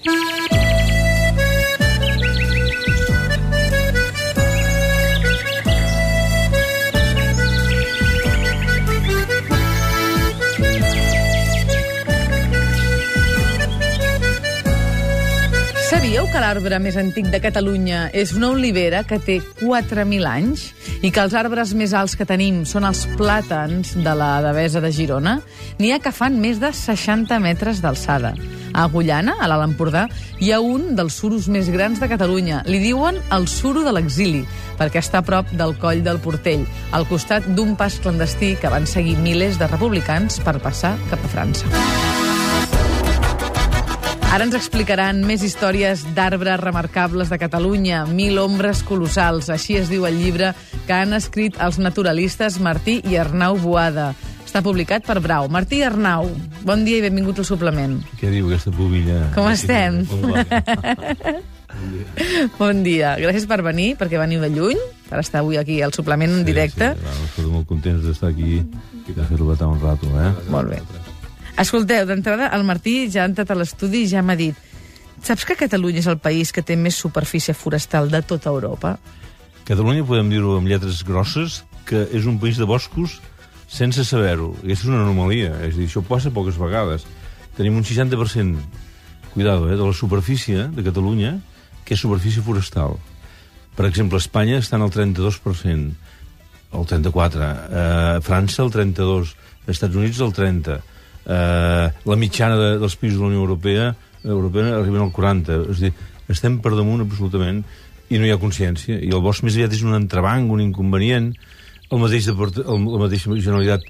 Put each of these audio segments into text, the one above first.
Sabíeu que l'arbre més antic de Catalunya és una olivera que té 4.000 anys i que els arbres més alts que tenim són els plàtans de la Devesa de Girona? N'hi ha que fan més de 60 metres d'alçada. A Agullana, a l'Alt Empordà, hi ha un dels suros més grans de Catalunya. Li diuen el suro de l'exili, perquè està a prop del coll del Portell, al costat d'un pas clandestí que van seguir milers de republicans per passar cap a França. Ara ens explicaran més històries d'arbres remarcables de Catalunya, mil ombres colossals, així es diu el llibre que han escrit els naturalistes Martí i Arnau Boada. Està publicat per Brau. Martí Arnau, bon dia i benvinguts al suplement. Què diu aquesta pubilla? Com estem? Molt bé. Bon dia. Gràcies per venir, perquè veniu de lluny, per estar avui aquí al suplement en directe. Sí, sí, bueno, estem molt contents d'estar aquí i de fer-ho batar un rato, eh? Molt bé. Escolteu, d'entrada, el Martí ja ha entrat a l'estudi i ja m'ha dit saps que Catalunya és el país que té més superfície forestal de tota Europa? Catalunya, podem dir-ho amb lletres grosses, que és un país de boscos sense saber-ho. És una anomalia. És dir, això passa poques vegades. Tenim un 60%, cuidado, eh, de la superfície de Catalunya que és superfície forestal. Per exemple, Espanya està en el 32%, el 34%, eh, França el 32%, els Estats Units el 30%, eh, la mitjana de, dels països de la Unió Europea, europea arriben al 40%. És dir, estem per damunt absolutament i no hi ha consciència. I el bosc més aviat és un entrebanc, un inconvenient. El mateix de, el, la mateixa Generalitat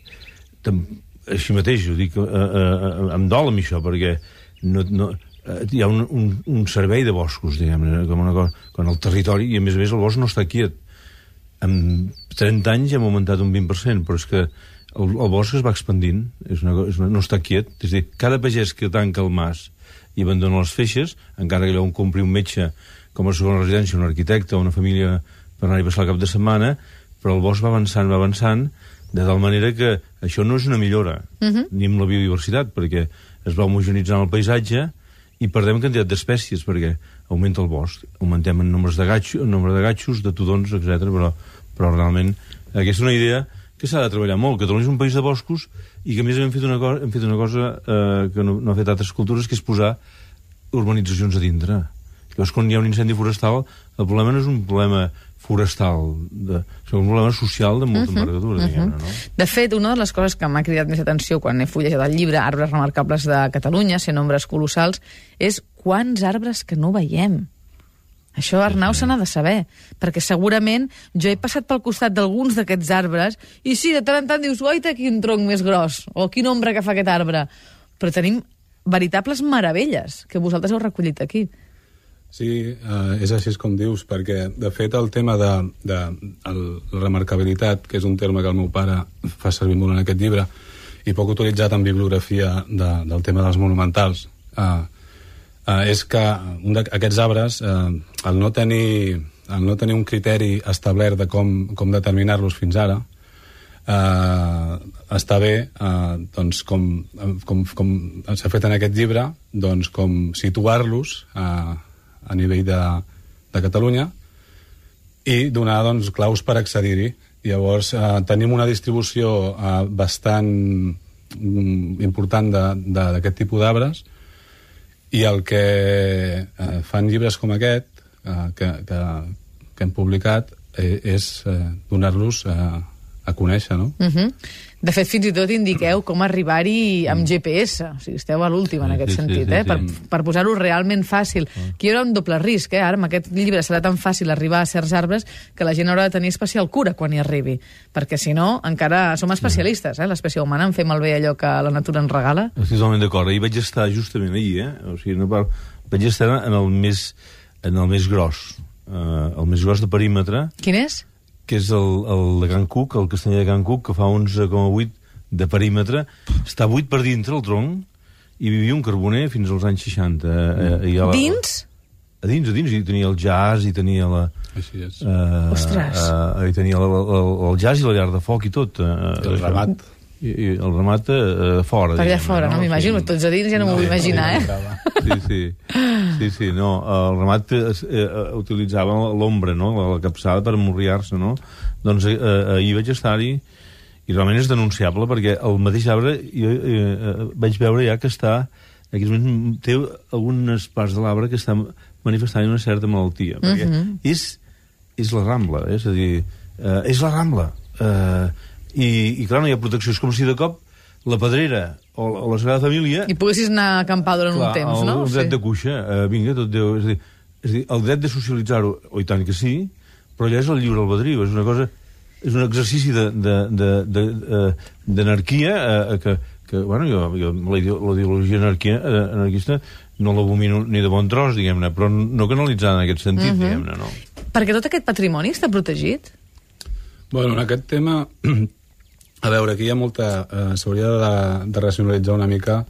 tam, així mateix, ho dic, eh, eh, em dol amb això, perquè no, no, eh, hi ha un, un, un servei de boscos, diguem-ne, com una cosa, quan el territori, i a més a més el bosc no està quiet. En 30 anys hem augmentat un 20%, però és que el, el bosc es va expandint, és una, és una, no està quiet. És dir, cada pagès que tanca el mas i abandona les feixes, encara que allò on compri un metge com a segona residència, un arquitecte o una família per anar-hi passar el cap de setmana, però el bosc va avançant, va avançant, de tal manera que això no és una millora, uh -huh. ni amb la biodiversitat, perquè es va homogenitzant el paisatge i perdem quantitat d'espècies, perquè augmenta el bosc, augmentem en nombres de gatxos, en nombre de gatxos, de tudons, etc. Però, però realment aquesta és una idea que s'ha de treballar molt. Catalunya és un país de boscos i que a més hem fet una, co hem fet una cosa eh, que no, no ha fet altres cultures, que és posar urbanitzacions a dintre. Llavors, quan hi ha un incendi forestal, el problema no és un problema forestal, de, un problema social de molta uh -huh, envergadura, uh -huh. diguem-ne, no? De fet, una de les coses que m'ha cridat més atenció quan he fullejat el llibre Arbres remarcables de Catalunya, sent nombres colossals, és quants arbres que no veiem. Això Arnau se n'ha de saber, perquè segurament jo he passat pel costat d'alguns d'aquests arbres i sí, de tant en tant dius, guaita, quin tronc més gros, o quin ombra que fa aquest arbre. Però tenim veritables meravelles que vosaltres heu recollit aquí. Sí, eh, és així com dius, perquè, de fet, el tema de, de el, la remarcabilitat, que és un terme que el meu pare fa servir molt en aquest llibre, i poc utilitzat en bibliografia de, del tema dels monumentals, eh, eh, és que un d'aquests arbres, eh, al, no tenir, al no tenir un criteri establert de com, com determinar-los fins ara, eh, està bé, eh, doncs, com, com, com s'ha fet en aquest llibre, doncs, com situar-los eh, a nivell de, de Catalunya i donar doncs, claus per accedir-hi. Llavors, eh, tenim una distribució eh, bastant mm, important d'aquest tipus d'arbres i el que eh, fan llibres com aquest, eh, que, que, que hem publicat, eh, és eh, donar-los eh, a conèixer, no? Uh -huh. De fet, fins i tot indiqueu com arribar-hi amb GPS, o sigui, esteu a l'últim en aquest Sí, sí, sentit, sí, eh? sí. per, per posar-ho realment fàcil. Que hi haurà un doble risc, eh? Ara, amb aquest llibre serà tan fàcil arribar a certs arbres que la gent haurà de tenir especial cura quan hi arribi, perquè si no, encara som especialistes, eh? L'espècie humana en fer malbé allò que la natura ens regala. Estic totalment d'acord. Ahir vaig estar justament ahir, eh? O sigui, no par... vaig estar en el més, en el més gros, eh, el més gros de perímetre, Quin és? Que és el, el de Can Cuc, el castanyer de Can Cuc, que fa 11,8 de perímetre. Està buit per dintre el tronc i vivia un carboner fins als anys 60. Eh, i a la, Dins? A dins, a dins. I tenia el jazz, i tenia la... Així és. Eh, Ostres. Eh, i tenia el, el, el jazz i la llar de foc i tot. Eh, El això. ramat. i, i el ramat a, a fora. Per allà fora, no? M'imagino, Sí. tots a dins ja no, m'ho vull imaginar, eh? Sí, sí. Sí, sí, no. El ramat eh, eh, utilitzava l'ombra, no? La, la capçada per amorriar-se, no? Doncs eh, eh, ahir vaig estar-hi i realment és denunciable perquè el mateix arbre jo eh, eh, vaig veure ja que està en aquests moments té algunes parts de l'arbre que està manifestant una certa malaltia perquè és, és la Rambla eh? és a dir, eh, és la Rambla eh, i, i clar, no hi ha protecció és com si de cop la Pedrera o, o la Sagrada Família I poguessis anar a acampar durant un temps, el, no? El dret de cuixa, eh, vinga, tot Déu... És a dir, és a dir, el dret de socialitzar-ho, o i tant que sí, però allà és el lliure albedrío, és una cosa... És un exercici de- de- de- de, eh, d'anarquia eh, que, que, bueno, jo, jo la la ideologia anarquia, eh, anarquista no l'abomino ni de bon tros, diguem-ne, però no canalitzada en aquest sentit, Mhm. diguem-ne, no? Perquè tot aquest patrimoni està protegit? Bueno, en aquest tema, a veure, aquí hi ha molta... Eh, S'hauria de, de racionalitzar una mica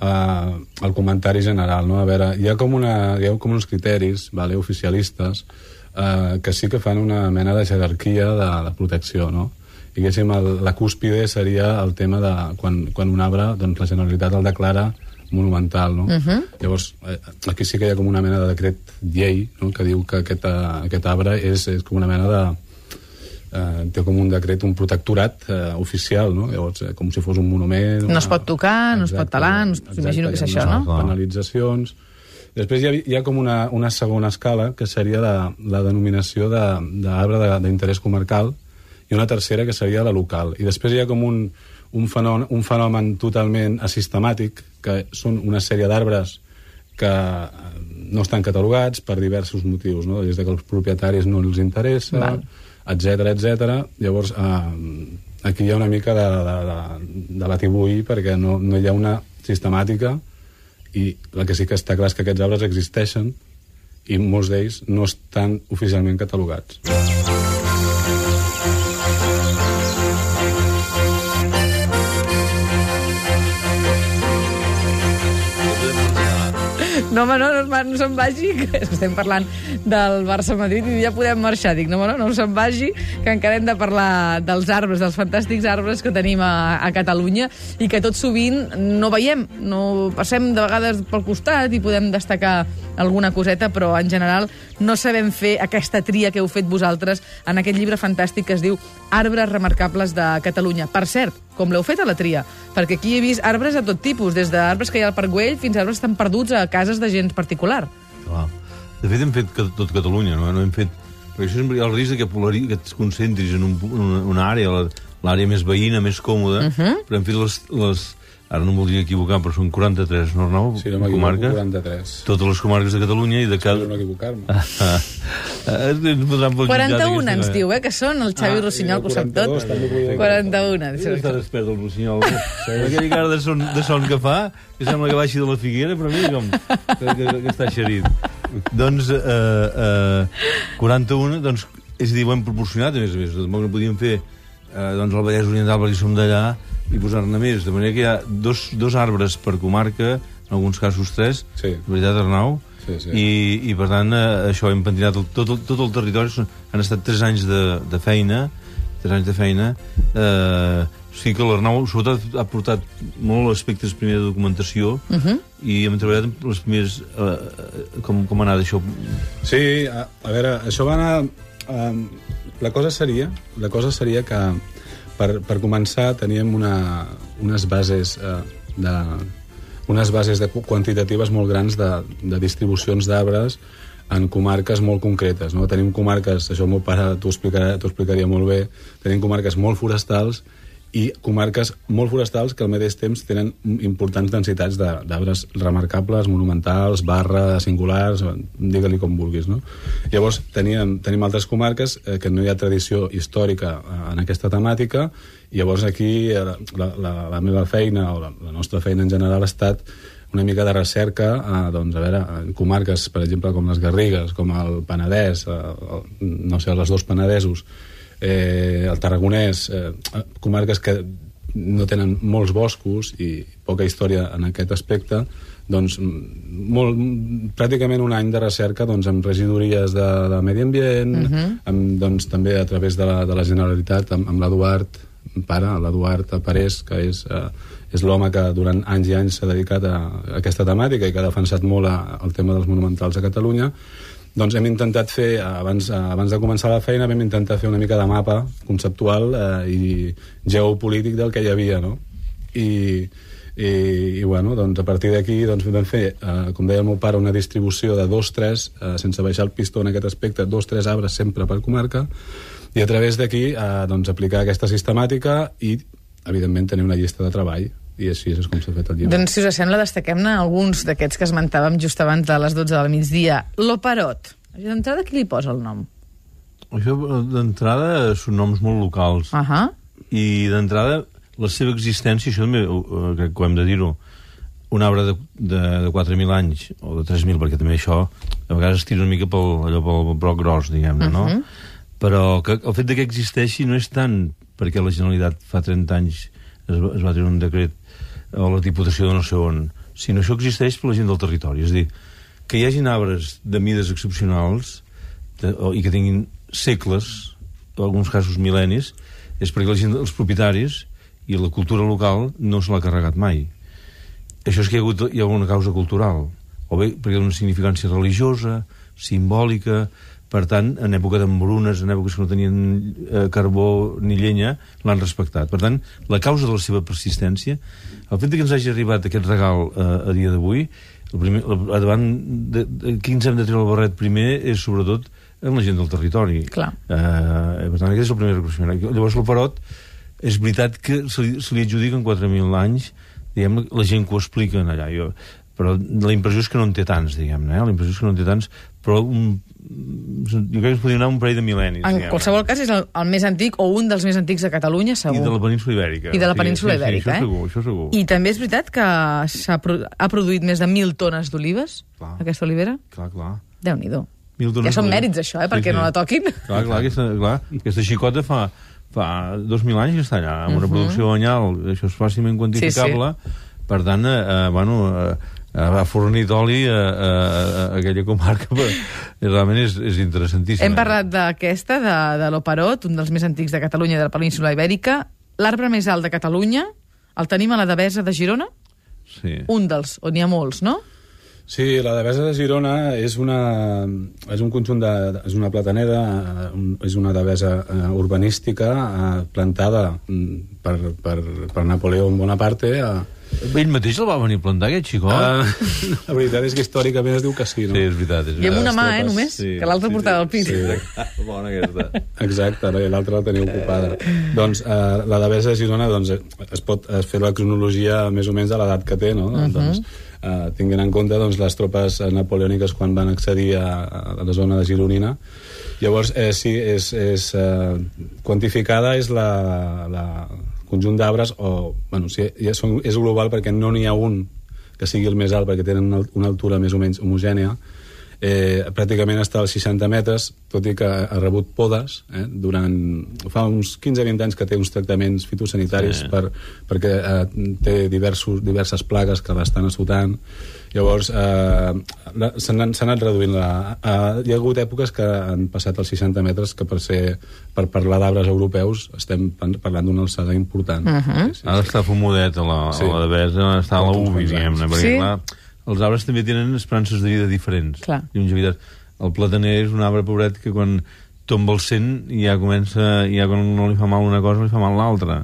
eh, el comentari general, no? A veure, hi ha com, una, hi ha com uns criteris vale, oficialistes eh, que sí que fan una mena de jerarquia de, de protecció, no? Diguéssim, el, la cúspide seria el tema de quan, quan un arbre, doncs la Generalitat el declara monumental, no? Uh -huh. Llavors, eh, aquí sí que hi ha com una mena de decret llei, no?, que diu que aquest, eh, aquest arbre és, és com una mena de, eh, té com un decret, un protectorat eh, oficial, no? Llavors, eh, com si fos un monument... No es pot tocar, no es pot talar, no es- imagino que és això, no? Penalitzacions... Després hi ha, hi ha com una, una segona escala, que seria la, la denominació d'arbre d'interès comarcal, i una tercera, que seria la local. I després hi ha com un, un, fenomen, un fenomen totalment asistemàtic, que són una sèrie d'arbres que eh, no estan catalogats per diversos motius, no? des de que els propietaris no els interessa, Val. Etc etc. Llavors, eh, aquí hi ha una mica de, de, de, de batibull perquè no, no hi ha una sistemàtica i el que sí que està clar és que aquests arbres existeixen i molts d'ells no estan oficialment catalogats. No, home, no, no, no se'n vagi, que estem parlant del Barça-Madrid i ja podem marxar. Dic, no, home, no, no se'n vagi, que encara hem de parlar dels arbres, dels fantàstics arbres que tenim a, a Catalunya i que tot sovint no veiem, no passem de vegades pel costat i podem destacar alguna coseta, però en general no sabem fer aquesta tria que heu fet vosaltres en aquest llibre fantàstic que es diu Arbres remarcables de Catalunya. Per cert, com l'heu fet a la tria, perquè aquí he vist arbres de tot tipus, des d'arbres que hi ha al Parc Güell fins a arbres estan perduts a cases de gent particular. Clar. De fet, hem fet tot Catalunya, no? no hem fet... Perquè això sempre hi ha el risc que, polari... que et concentris en un, una, una àrea, la- l'àrea més veïna, més còmoda, uh -huh. però hem fet les, les... Ara no em voldria equivocar, però són 43, no, Arnau? Si no m'equivoco, Comarques? 43. Totes les comarques de Catalunya i de Espero cada... no equivocar-me. Eh, ens podran pel jutjat 41 aquesta ens manera. diu, eh, que són el Xavi Ah, Rossinyol, que ho sap 42 tot. també podria- 41. Sí, està despert el Rossinyol. Aquella cara de son, de son que fa, que sembla que baixi de la figuera, però mira com que, que, que està xerit. Doncs, eh, eh, 41, doncs, és a dir, ho hem proporcionat, a més a més, tampoc no podíem fer eh, doncs, el Vallès Oriental perquè som d'allà i posar-ne més, de manera que hi ha dos, dos arbres per comarca, en alguns casos tres, Sí. de veritat, Arnau, Sí, sí. I, i per tant eh, això hem pentinat el, tot, el, tot el territori són, han estat 3 anys de, de feina 3 anys de feina eh, sí que l'Arnau sobretot ha portat molt aspectes primer de documentació uh -huh. i hem treballat amb les primers eh, eh, com, com ha anat això Sí, a, a veure, això va anar... Um, la cosa seria, la cosa seria que per, per començar teníem una, unes bases uh, de unes bases de, qu- quantitatives molt grans de, de distribucions d'arbres en comarques molt concretes. No? Tenim comarques, això el meu pare t'ho explicarà, t'ho explicaria molt bé, tenim comarques molt forestals i comarques molt forestals que al mateix temps tenen importants densitats de- d'arbres remarcables, monumentals, barra, singulars, digue-li com vulguis. No? Llavors teníem, tenim altres comarques eh, que no hi ha tradició històrica eh, en aquesta temàtica i llavors aquí eh, la, la, la meva feina o la, la nostra feina en general ha estat una mica de recerca eh, doncs, a veure, en comarques, per exemple, com les Garrigues, com el Penedès, eh, el, no sé, els dos Penedesos, eh, el Tarragonès, eh, comarques que no tenen molts boscos i poca història en aquest aspecte, doncs, molt, pràcticament un any de recerca doncs, amb regidories de, de medi ambient, uh -huh. amb, doncs, també a través de la, de la Generalitat, amb, amb l'Eduard pare, l'Eduard Parés, que és, eh, és l'home que durant anys i anys s'ha dedicat a, a aquesta temàtica i que ha defensat molt a, el tema dels monumentals a Catalunya, doncs hem intentat fer, abans, abans de començar la feina, vam intentar fer una mica de mapa conceptual eh, i geopolític del que hi havia, no? I, i, i bueno, doncs a partir d'aquí doncs, vam fer, eh, com deia el meu pare, una distribució de dos, tres, eh, sense baixar el pistó en aquest aspecte, dos, tres arbres sempre per comarca, i a través d'aquí eh, doncs, aplicar aquesta sistemàtica i, evidentment, tenir una llista de treball i així és com s'ha fet el llibre. Doncs, si us sembla, destaquem-ne alguns d'aquests que esmentàvem just abans de les 12 del migdia. L'Operot. D'entrada, qui li posa el nom? Això, d'entrada, són noms molt locals. Uh -huh. I, d'entrada, la seva existència, això també uh, crec que ho hem de dir-ho, un arbre de, de, de 4.000 anys, o de 3.000, perquè també això a vegades es tira una mica pel, allò pel broc gros, diguem-ne, uh -huh. no? Mhm. Però que el fet de que existeixi no és tant perquè la Generalitat fa 30 anys es, va- es va treure un decret o la Diputació de no sé on, sinó això existeix per la gent del territori. És a dir, que hi hagin arbres de mides excepcionals de, o, i que tinguin segles, en alguns casos mil·lennis, és perquè la gent, els propietaris i la cultura local no se l'ha carregat mai. Això és que hi ha hagut hi ha una causa cultural, o bé perquè hi ha una significància religiosa, simbòlica, per tant, en època d'embrunes, en èpoques que no tenien eh, carbó ni llenya, l'han respectat. Per tant, la causa de la seva persistència, el fet que ens hagi arribat aquest regal eh, a dia d'avui, el primer, davant de, de, qui ens hem de treure el barret primer és sobretot en la gent del territori. Clar. Eh, per tant, aquest és el primer reconeixement. Llavors, l'Operot, és veritat que se li, se li adjudiquen 4.000 anys, diguem la gent que ho expliquen allà. Jo, però la impressió és que no en té tants, diguem-ne, eh? la impressió és que no en té tants, però un, jo crec que es podria anar un parell de mil·lennis. En diguem-ne. qualsevol cas, és el, el més antic o un dels més antics de Catalunya, segur. I de la península ibèrica. I de la Sí, península sí, ibèrica, sí, això eh? segur, això segur. I també és veritat que s'ha pro ha produït més de 1.000 tones d'olives, aquesta olivera? Clar, clar. Déu-n'hi-do. Mil Ja són mèrits, això, eh, perquè no la toquin. Clar, clar, aquesta, clar, aquesta xicota fa, fa dos mil anys que està allà, amb una Mhm. producció anyal, això és fàcilment quantificable, per tant, eh, eh, bueno, eh, eh, ha fornit oli a, a, a, a aquella comarca, però realment és, és interessantíssim. Hem parlat d'aquesta, de, de l'Operot, un dels més antics de Catalunya i de la península ibèrica. L'arbre més alt de Catalunya el tenim a la Devesa de Girona, Sí. un dels, on hi ha molts, no? Sí, la Devesa de Girona és, una, és un conjunt de... és una platanera, un- és una devesa eh, urbanística eh, plantada mm, per, per, per Napoleó Bonaparte. Eh, Ell mateix el va venir a plantar, aquest xicot? eh, la veritat és que històricament es diu que sí, no? Sí, és veritat. És I amb una mà, eh, només, que l'altra portava al pit. Sí, exacte. Bona aquesta. Exacte, no? i l'altra la teniu ocupada. doncs eh, la Devesa de Girona doncs, es pot fer la cronologia més o menys de l'edat que té, no? doncs, eh, tinguent en compte doncs, les tropes napoleòniques quan van accedir a, a la zona de Gironina. Llavors, eh, sí, és, és eh, quantificada és la, la conjunt d'arbres, o, bueno, sí, ja són, és global perquè no n'hi ha un que sigui el més alt perquè tenen una, una altura més o menys homogènia, eh, pràcticament està als 60 metres, tot i que ha rebut podes eh, durant... fa uns 15-20 anys que té uns tractaments fitosanitaris Sí. per, perquè eh, té diversos, diverses plagues que l'estan assotant. Llavors, eh, s'ha anat, anat reduint la... Eh, hi ha hagut èpoques que han passat els 60 metres, que per, ser, per parlar d'arbres europeus estem parlant d'una alçada important. Uh -huh. sí, sí, Ha d'estar fumodet a la, Sí. a la devesa, està a la quants diguem-ne, perquè, Sí? clar, els arbres també tenen esperances de vida diferents. Clar. Longevitat. El plataner és un arbre, pobret, que quan tomba el cent ja comença, ja quan no li fa mal una cosa, li fa mal l'altra.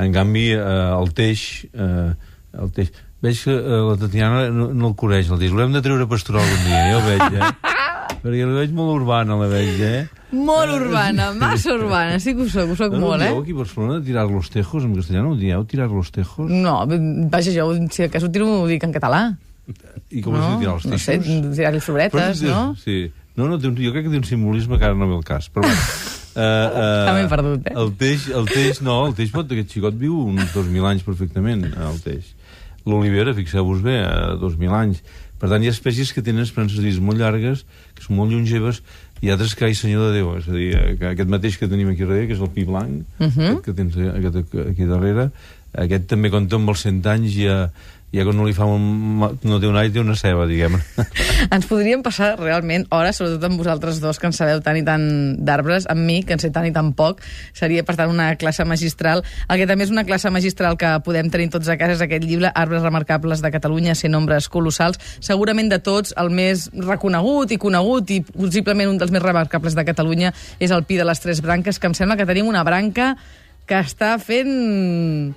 En canvi, eh, el teix... Eh, el teix veig que eh, la Tatiana no, no el coneix, el teix. L'hem de treure a pasturar algun dia, jo el veig, eh? perquè la veig molt urbana, la veig, eh? Molt urbana, massa urbana, sí que ho soc, ho soc No, no molt, eh? aquí a Barcelona tirar los tejos, en castellà no ho dieu, tirar los tejos? No, vaja, jo, si acaso ho tiro, ho dic en català. I com no, es tirar els no teixos? sé, tirar-li floretes, no? Sí. No, no, un, jo crec que té un simbolisme que ara no ve el cas. Però, bueno, uh, uh, perdut, eh? El teix, el teix, no, el teix pot, aquest xicot viu uns 2.000 anys perfectament, el teix. L'olivera, fixeu-vos bé, a 2.000 anys. Per tant, hi ha espècies que tenen esperances de molt llargues, que són molt longeves, i altres que, ai, senyor de Déu, és a dir, eh, que aquest mateix que tenim aquí darrere, que és el pi blanc, Mhm. aquest que tens aquest aquí darrere, aquest també, quan tomba els 100 anys, ja, ja quan no li fa un... no té un all, té una ceba, diguem. Ens podríem passar realment hores, sobretot amb vosaltres dos, que en sabeu tant i tant d'arbres, amb mi, que en sé tant i tan poc, seria, per tant, una classe magistral. El que també és una classe magistral que podem tenir tots a casa és aquest llibre, Arbres remarcables de Catalunya, 100 nombres colossals. Segurament de tots, el més reconegut i conegut i possiblement un dels més remarcables de Catalunya és el Pi de les Tres Branques, que em sembla que tenim una branca que està fent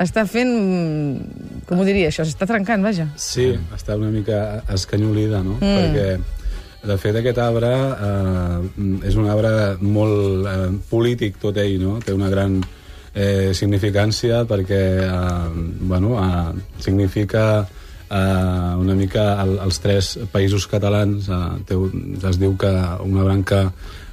està fent... Com ho diria, això? S'està trencant, vaja. Sí, està una mica escanyolida, no? Mm. Perquè, de fet, aquest arbre eh, és un arbre molt eh, polític, tot ell, no? Té una gran eh, significància perquè, eh, bueno, eh, significa eh, una mica el, els tres països catalans. Eh, té, es diu que una branca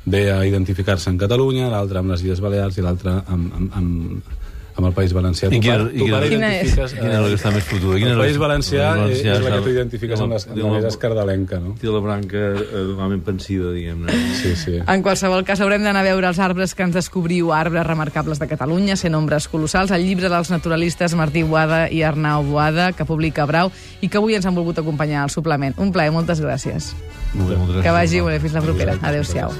ve a identificar-se en Catalunya, l'altra amb les Illes Balears i l'altra amb, amb, amb, amb el País Valencià. I Tu quina- pa- i tu quina- Quina és? Quina és la que està més fotuda? Quina és El País Valencià, el és valencià la que tu identifiques amb, les, amb la més escardalenca, no? Té la branca eh, normalment pensida, diguem-ne. Sí, sí. En qualsevol cas, haurem d'anar a veure els arbres que ens descobriu, arbres remarcables de Catalunya, sent nombres colossals, el llibre dels naturalistes Martí Boada i Arnau Boada, que publica Brau, i que avui ens han volgut acompanyar al suplement. Un plaer, moltes gràcies. Molt bé, moltes Que gràcies. vagi molt bé, fins la propera. Adéu-siau.